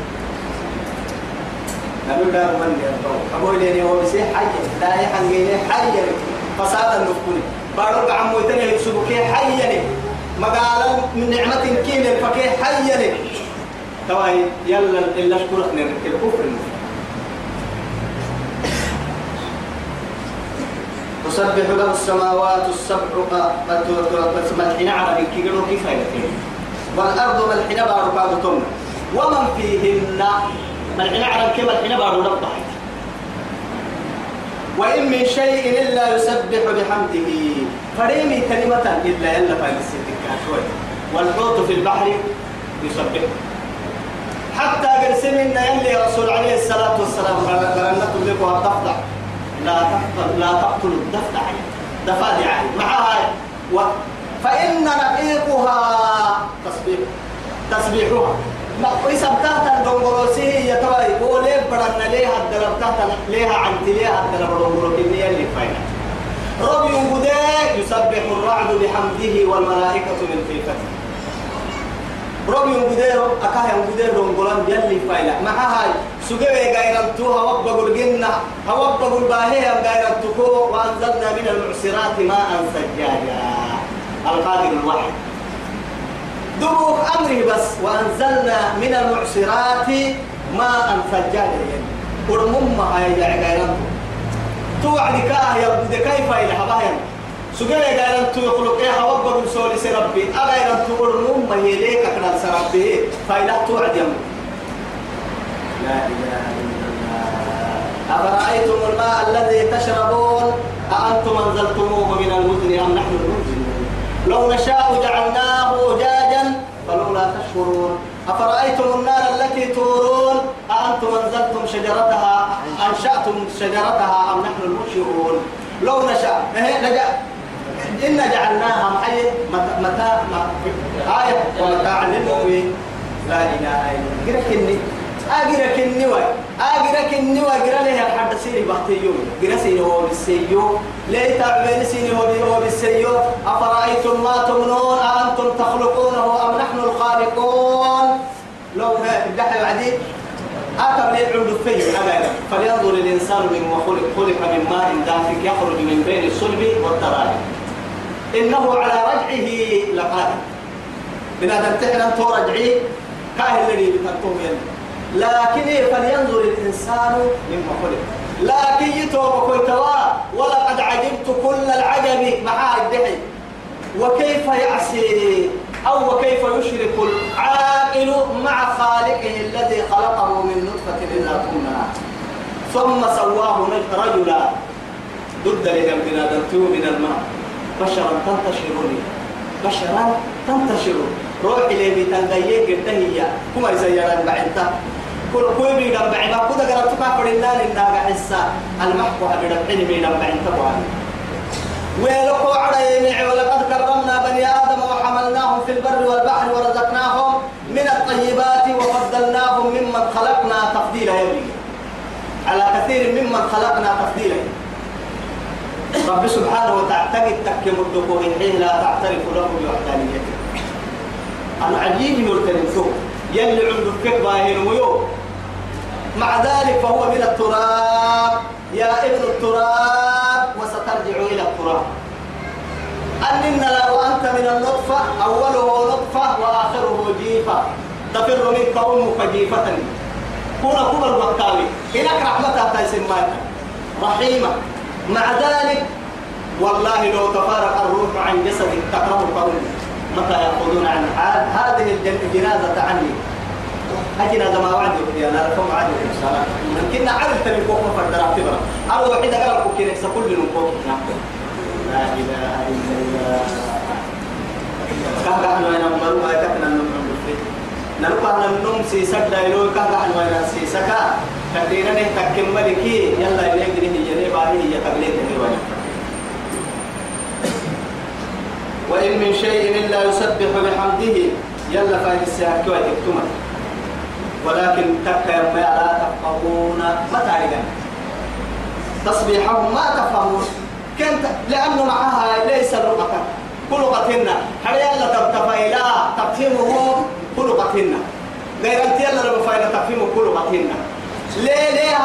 A: قالوا دار من يرضو أبو ليني هو بسي حي لا يحنقيني حي. فسادا نفكني بارو عمو يتني يكسبكي حي مقالا من نعمة كين الفكيه حي تواي يلا إلا شكرك نرك الكفر. تسبح له السماوات السبع ملحين عربي كي قالوا كيف والأرض ملحين بارو كابتم ومن فيهن؟ ملحين عربي كي ملحين بارو نبضح وإن من شيء إلا يسبح بحمده. فريمي كلمة إلا إلا فالستك شوي والحوت في البحر يسبح. حتى قرسمنا يلي رسول عليه الصلاة والسلام قال تدرك تفضع لا تقتل لا تقتل الدفدع. دفادع معها و فإن نقيقها تسبيح. تسبيحها. ما ويسب تحت الدنغروسي يتوي وليه بدنا ليها الدلب تحت ليها عن ليها الدلب الدنغروسي اللي فاينا ربي يسبح الرعد بحمده والملائكة من خيفته ربي ينقدر أكاه ينقدر رنقلان يلي فايلة مع هاي سجوا غير تو هوب بقول جنة هوب بقول باهي غير تكو وأنزلنا من المعصرات ماء سجاجا القادر الواحد دبوك أمره بس وأنزلنا من المعصرات ماء سجاجا ورمم هاي غير توعد كاه يبدو كيف إلى سجل قال أنت يخلق إيه هوب بقول سربي أغير أنت قرنوم ما يليك أكنا سربي فإلا توعد يم لا إله إلا الله. أفرأيتم الماء الذي تشربون؟ أأنتم أنزلتموه من المزن أم نحن المنزلون لو نشاء جعلناه أجاجا فلولا تشكرون. أفرأيتم النار التي تورون؟ أأنتم أنزلتم شجرتها؟ أنشأتم شجرتها أم نحن المنشئون؟ لو نشاء إيه إن جعلناها محي متاع آية ومتاعا للمؤمنين. لا إله إلا الله. كني. أجرك النوى أجرك النوى أجر له الحد سيري بحتيو أجر سيري هو بالسيو. ليه تعمل سيري هو بالسيو. أفرأيتم ما تمنون؟ أأنتم تخلقونه أم نحن الخالقون؟ لو دحي بعدين أكم ليه عند الفيل فلينظر الإنسان مما خلق خلق من ماء دافق يخرج من بين الصلب والترائب. إنه على رجعه لقادر. من هذا امتحنا تو رجعي كاهل الذي بتنتم لكن فلينظر الإنسان مما خلق. لكن يتوب كويتوا ولقد عجبت كل العجب مع الدحي. وكيف يعصي أو وكيف يشرك العاقل مع خالقه الذي خلقه من نطفة إذا كنا ثم سواه رجلا ضد لجنبنا دمتو من الماء. بشرا تنتشرني بشرا تنتشر روح إلي بتنغيه قد هي. كما يسيران بعدتا كل كل بيدم بعدا كذا قرأت ما فرنا لنا حسا المحكو أبدا حين بيدم بعدتا بوان ولقوا على ولقد كرمنا بني آدم وحملناهم في البر والبحر ورزقناهم من الطيبات وفضلناهم ممن خلقنا تفضيلا. يا على كثير ممن خلقنا تفضيلا. رب سبحانه وتعالى تكيم الدخول حين لا تعترف له بوحدانيته. العجيب مرتبط يلي عنده كتبة هنا مع ذلك فهو من التراب. يا ابن التراب وسترجع إلى التراب. أننا لو أنت من النطفة أوله نطفة وآخره جيفة. تفر منك أمك جيفة كنا كنا الوقتاوي إنك رحمتها تيسم رحيمة. مع ذلك والله لو تفارق الروح عن جسدك تكره القول متى يأخذون عن هذه الجنازة عني. أجنا ما وعدوا يا أنا لكم عدوا الصلاة يمكن عرفت من فوق فرد اعتبر أو وحيد قال لكم كنا سكل من فوق. لا إله إلا الله. أنا نمبر ما يكفنا نمبر نلقى ننم سيسك لا يلو كهذا أنا سيسكا. تقديرا تكمل ملكي يلا نهي جنيه باهي يتقليد هي وإن من شيء إلا يسبح بحمده يلا فايد الساعة كوي تكتمل ولكن تكا ما لا تفقهون. متى إذا؟ تصبيحهم ما تفهمون. كنت لأنه معها ليس لغة. كل لغتهن هل يلا تبتفى إلى تفهمهم كل لغتهن غير أنت يلا ربفايلة تفهموا كل لغتهن ليه ليه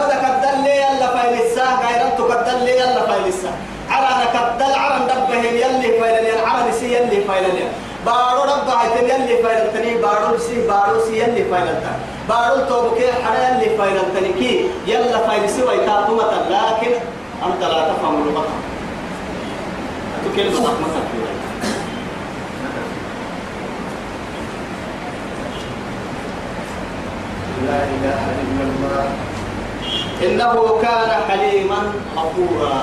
A: بدك الدل ليه يلا فايل الساعة؟ غير أنت كدل ليه يلا فايل الساعة؟ عرنا كدل عرن دبهم يلي فايل عرن سي يلي فايل بارو رب هايتن يلي فايل تني بارو سي بارو سي يلي فايل تن بارو توبك حدا يلي فايل تني كي. يلا فايل سي ويتاتو لكن أنت لا تفهم اللغة تكلم مثلا لا إله إلا الله. إنه كان حليما غفورا.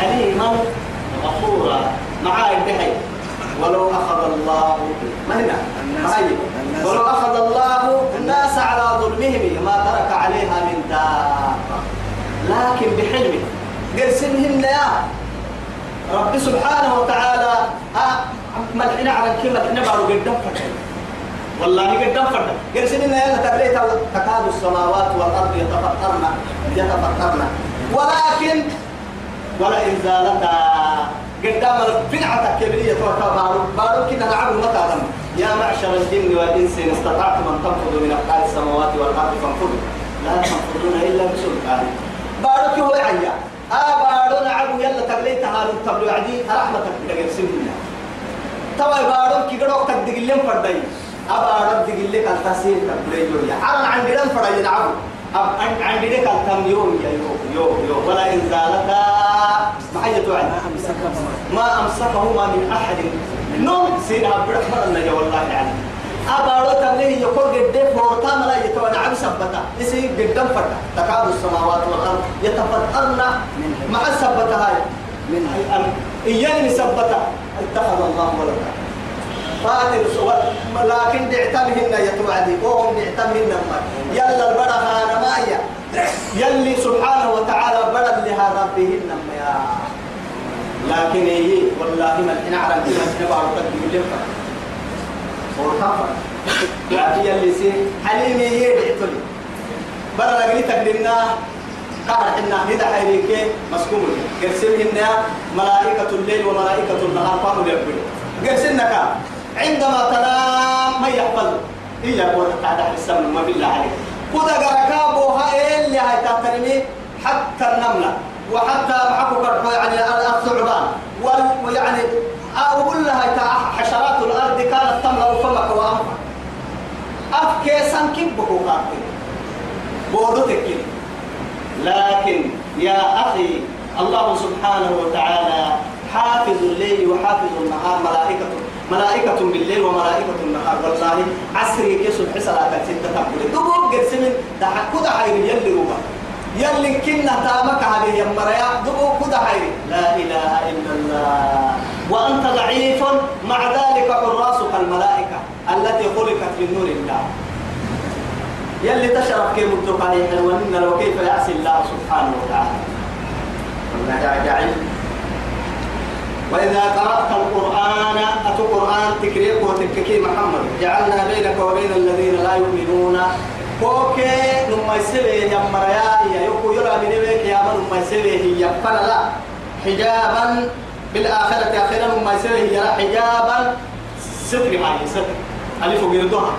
A: حليما غفورا. مع الدحي ولو أخذ الله ما هنا؟ ولو أخذ الله الناس على ظلمهم ما ترك عليها من دابة. لكن بحلمه. قرسمهم يا رب سبحانه وتعالى. آه ملحنا على كلمة نبعوا قدام والله قدام فرد قرسل إن يلا تبريت تكاد السماوات والأرض يتفطرن يتفطرن. ولكن ولا إن زالتا قدام البنعة كبرية وكبارو بارو كنا نعم متى يا معشر الجن والإنس إن استطعتم أن تنفذوا من أقطار السماوات والأرض فانفذوا. لا تنفذون إلا بسلطان بارو كي هو عيا آه بارو نعم يلا تبريت هارون تبلو عدي. رحمتك. لقد سننا توا بارو كي قدوك تقدق اللي مفردين أبا رب تقول لك التسير تقول يا حرام. عن قدام فرا يلعبوا. أب عن عن قدام كم يوم يا يوم يوم يوم. ولا إن زالتا ما حاجة توعد ما أمسكهما من أحد. نوم سيرها برحمة الله والله يعني أبا رب تقول يقول قدام فورتا ملا يتوانا عم سبتا. يصير قدام فرا تكاد السماوات والأرض يتفطرن. مع السبتا هاي من إياني سبتا. اتخذ الله ولدا. فاتر سوى لكن دعتمهن يتوعدي وهم دعتمهن يلا البرهان مايا يلي سبحانه وتعالى بدل لها ربهن يا. لكن هي والله ما الحين أعلم كما تنبع وقدم لك ورطفا لكن يلي سي حليمي يدعتني بدل أقلي تقدمنا قهر إن هدا حيريك. مسكوم. قرسلهن ملائكة الليل وملائكة النهار. قاموا يقول قرسلنك عندما تنام ما يقبل. إلا قول تعالى السمن ما بالله عليك ودا قركابو هاي اللي هاي تحترمي حتى النملة. وحتى معكو يعني الثعبان ويعني أقول لها حشرات الأرض كانت تملأ فمك وأنفك أفكي سنكب بكوكاتي بودو تكين لكن يا أخي الله سبحانه وتعالى حافظ الليل وحافظ النهار. ملائكة ملائكة بالليل وملائكة النهار. والله عسري كيسو صلاة ستة تقول. دبوب قرسمين ده كده حير يلي روما يلي كنا تامك عليه يمريا دبوب كده حير لا إله إلا الله. وأنت ضعيف. مع ذلك حراسك الملائكة التي خلقت من نور الله. يلي تشرف كيف الدقائق وإن لو كيف يعصي الله سبحانه وتعالى. والله جعل وإذا قرأت القرآن أتو قرآن تكريك وتككي محمد. جعلنا بينك وبين الذين لا يؤمنون. كوكي نما يسوي يا مريا يا يوكو يرى من بيك يا من نما يسوي يا فلا حجابا بالآخرة آخرا نما يسوي يا حجابا. ستر معي ستر ألف وقردها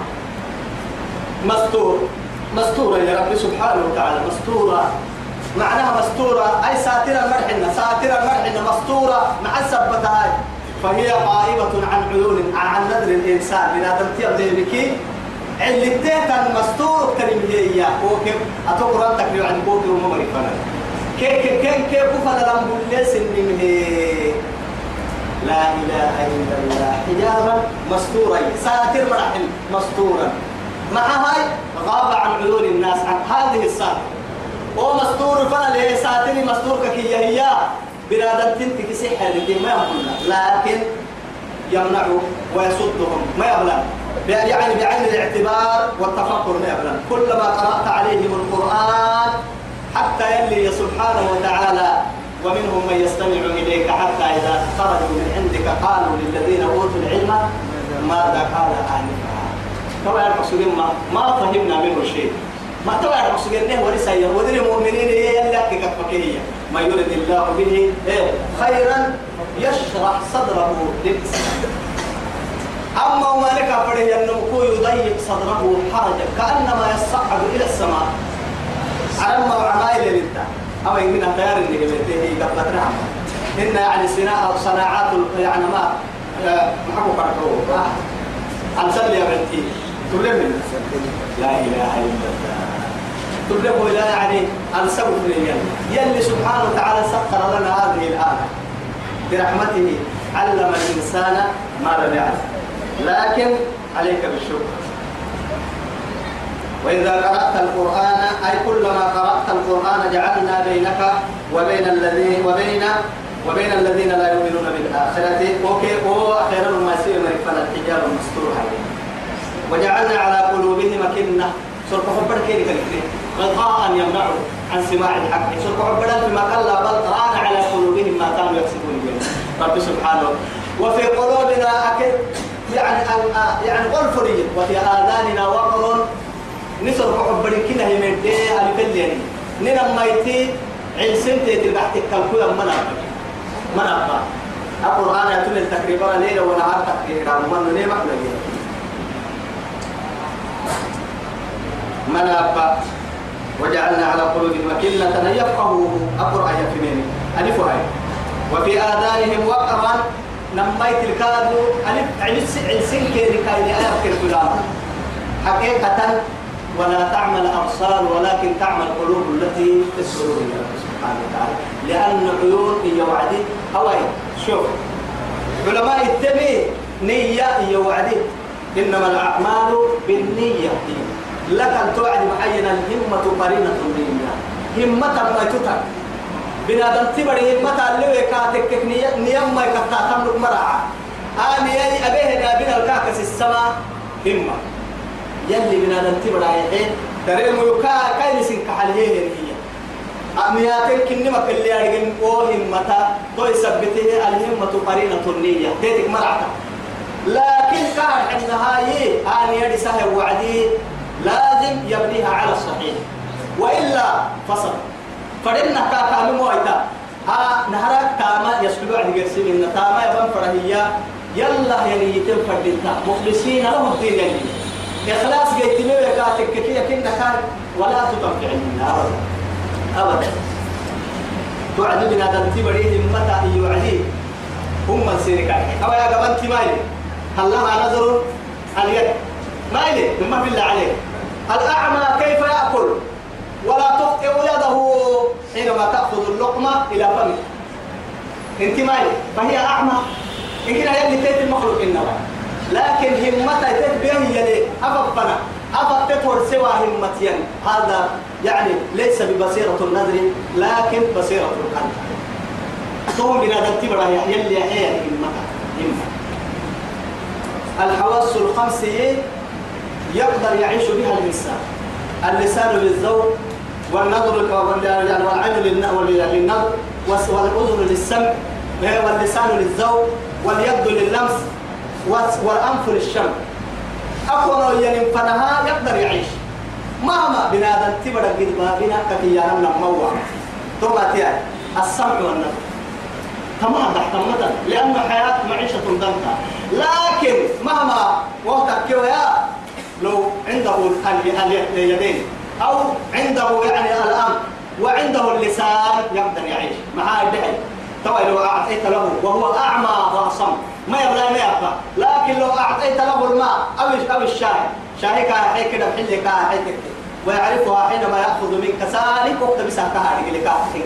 A: مستور. مستورة يا رب سبحانه وتعالى. مستورة. معناها مستورة. أي ساترة مرحنة ساترة مرحنة مستورة مع السبتة هاي. فهي غائبة عن عيون عن نذر الإنسان. من هذا التيب بكي اللي تيتا مستور كريم هي وكيف أتقرأ تكريم عن بوكي وممري فنا كيف كيف كيف كيف فنا لم بلس من لا إله إلا الله. حجابا مستورا ساتر مرحل مستورا مع هاي غاب عن عيون الناس عن هذه الساتر ومستور فلا ليه ساتني مستور كي هي؟ بنادم تنتك سحر اللي ما يقولنا لكن يمنعوا ويصدهم. ما يبلغ. يعني بعين الاعتبار والتفكر ما يبلغ. كلما قرأت عليهم القرآن حتى يلي سبحانه وتعالى ومنهم من يستمع إليك حتى إذا خرجوا من عندك قالوا للذين أوتوا العلم ماذا قال آنفا. طبعا المقصودين ما, ما فهمنا منه شيء. ما تبع الرسول إنه ورسايا ودري المؤمنين هي اللي كفكية. ما يرد الله به. إيه؟ خيرا يشرح صدره للإسلام أما وما لك فريه أنه يضيق صدره حرجا. كأنما يصعد إلى السماء. على ما وعمايل لله أما يمكن خيار اللي قبلته قبل نعم إن يعني صناعة صناعات يعني ما محبو كرتو أمثال يا بنتي. تقول لا إله إلا الله. تبلغ إلى يعني السبب ليا يلي سبحانه وتعالى سخر لنا هذه الآية برحمته علم الإنسان ما لم يعلم لكن عليك بالشكر. وإذا قرأت القرآن أي كلما قرأت القرآن جعلنا بينك وبين الذين وبين وبين الذين لا يؤمنون بالآخرة. أوكي هو أخيرا ما يصير من الحجاب المستور عليه وجعلنا على قلوبهم كنة سرق حبر كيف غطاء يمنعوا عن سماع الحق. سرق حبر بما كلا بل ران على قلوبهم ما كانوا يكسبون به. رب سبحانه. وفي قلوبنا أكد يعني يعني غلفرية وفي آذاننا وقر. نسرق حبر كنا يمدي على كليني ننا ميتي عيسنتي تلقحتك كالكوية منابك منابك القرآن يتم تقريبا ليلة ونهار تقريبا. ومن نيمة؟ لقينا منابا. وجعلنا على قلوبهم أكنة يفقهوا أقرأ يفهمين ألف هاي وفي آذانهم وقرا. نميت الكادو ألف عيس عيسين كيري كايني. آية كالكلام حقيقة ولا تعمل الأبصار ولكن تعمل القلوب التي في الصدور. سبحانه وتعالى. لأن عيون هي وعدي. هواي شوف. علماء التبي نية هي وعدي. إنما الأعمال بالنية. أن توعد معينا الهمة قرينة بالنية همة ما تتك بنادم تبري همة اللي كاتك نيم ما يكتا تملك مرعى آني أي أبيه نابين الكاكس السماء همة. يلي بنادم تبري عين تريم يكا كاين سن كحليه هي أمياتك كنما كل يارجن وهم متى تو يثبته الهمة قرينة النية تيتك مرعتا. لكن كان عندها هي. أن يدي سهل وعدي. لازم يبنيها على الصحيح. وإلا فصل. فإن كاكا مويتا ها نهرك تاما يسلو عن قرسين إن تاما يبن فرهية. يلا يعني يتم فردتا مخلصين له الدين يعني. إخلاص جيت مي كاتك كي كنا كان ولا تطمع أبدا. أبدا توعد بنا دمتي بريه متى يوعدي هم من سيرك أو يا جبان تمايل هل لها نظر اليد مايل مما بالله عليك. الأعمى كيف يأكل؟ ولا تخطئ يده حينما تأخذ اللقمة إلى فمك انت مالي فهي أعمى. إن كنا يلي تيت المخلوق إنما. لكن همتا تيت بيه يلي أفقنا أفقتور سوى همتين هذا يعني ليس ببصيرة النظر لكن بصيرة القلب. توم بنا تبرا يلي هي همتا الحواس الخمسة يقدر يعيش بها الإنسان. اللسان للذوق والنظر والعين للنظر والأذن للسمع واللسان للذوق واليد لللمس والأنف للشم. أقوى يعني فنها يقدر يعيش. مهما بنادم تبرا قد بابنا كتيانا نموع ثم تيار. السمع والنظر. تمام تحت مثلا لأن الحياة معيشة ضنكا. لكن مهما وقتك يا لو عنده اليدين أو عنده يعني الأمر وعنده اللسان يقدر يعيش. مع الدحي طبعا لو أعطيت له وهو أعمى وأصم ما يبغى ما يبغى. لكن لو أعطيت له الماء أو أو الشاي. شاي كاحي كده بحل كاحي ويعرفها حينما يأخذ منك سالك وقت بسها كاحي اللي كاحي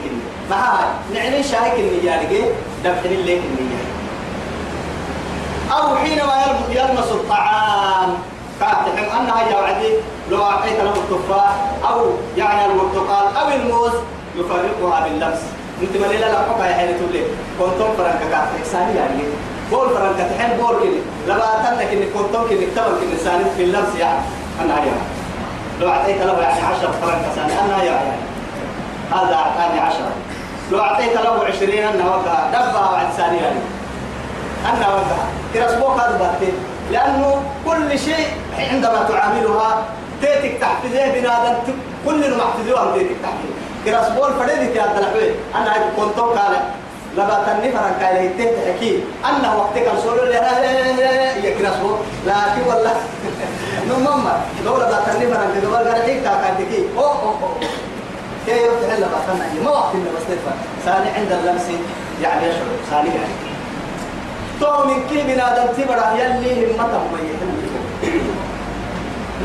A: ما هاي. نعني شاي كني يارجع دبحني اللي كني أو حينما يلمس الطعام. كاتحم أنها يوعدي لو أعطيت له التفاح أو يعني البرتقال أو الموز يفرقها باللمس. أنت ما لا حكا يا تقول لي كنتم فرنكا كاتحك ساني يعني. بول فرنكا تحل بول كده لما تنك إن كنتم كده تبر كده ساني في اللمس يعني. أنها يعني. لو أعطيت له يعني عشرة فرنكا ساني. أنها يعني. هذا أعطاني عشرة لو أعطيت له عشرين أنها وقع. دبها وعد ثاني يعني. أنها وقع. كرسبوك هذا باتين. لأنه كل شيء عندما تعاملها تيتك تحفظه بنادم كل ما حفظوها تيتك تحفظه كراسبول فريدك يا الدلحوي أنا هاي كنت قال لبا تني فرن قال هي تحكي أنا وقتك الصور يا كراسبول لكن والله نمم لو لبا تني فرن كده قال قال هيك تاكدكي أو أو أو كي يفتح لبا تني ما وقت بس تفهم ثاني عند اللمس يعني يشعر ثاني يعني. تو من كي بنادم تبرع يلي همته ميتين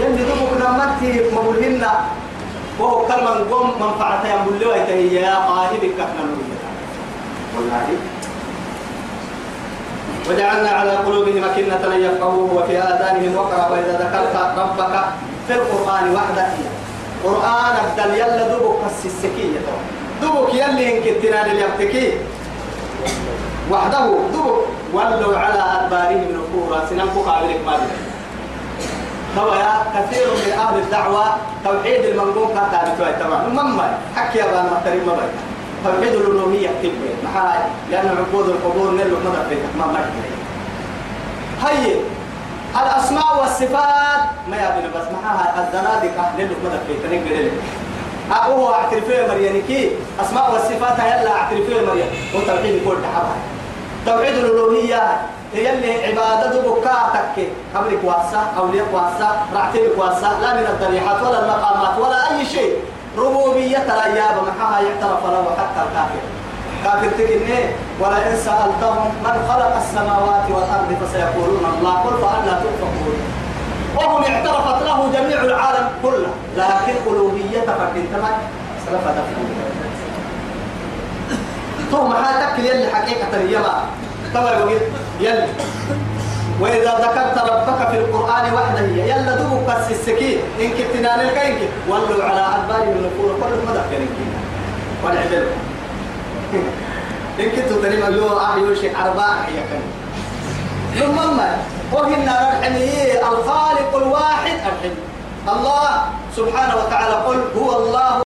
A: يلي دوبك نمتي مبلهن وهو كلمة قوم منفعة يقول له يا قاهب كفنا والله. وجعلنا على قلوبهم أكنة أن يفقهوه وفي آذانهم وقرا وإذا ذكرت ربك في القرآن وحده. قرآن أبدل يلا دوبك السكية دوبك يلي إنك التنال اليبتكي وحده دوبك ولوا على أدبارهم نفورا. سنن قابلك ما يا كثير من أهل الدعوة توحيد المنقوم كان ثابت تمام. مما حكي يا بان محترم ما توحيد الألوهية كبير محاي لأن عقود القبور نلو مدى في ما ما هي الأسماء والصفات. ما يبين بس محاها الزنادقة نلو مدى في تنقل أقوه اعترفيه مريانيكي أسماء والصفات يلا اعترفيه مريان وتوحيد كل تحبها توحيد الألوهية. هي اللي عبادته بكاتك. قبلك واسع؟ أولياء واسع؟ رعتبك واسع؟ لا من الضريحات ولا المقامات ولا أي شيء. ربوبية الأياب محاها يعترف له حتى الكافر. كافر تكني ولئن سألتهم من خلق السماوات والأرض فسيقولون الله. قل فأنا تؤفكون. وهم اعترفت له جميع العالم كله. لكن ألوهية فكنت ما سلف تو محاتك يلي حقيقة اليما تبا يلي وإذا ذكرت ربك في القرآن وحده يلا دوبك بس السكين. إن كنت نالك إنك ولوا على أدبارهم النفور كل ما ذكر إنك والعدل إن كنت تريم اليوم أحيو شيء أربعة هي كان ثم ما وهن الخالق الواحد. الحمي الله سبحانه وتعالى قل هو الله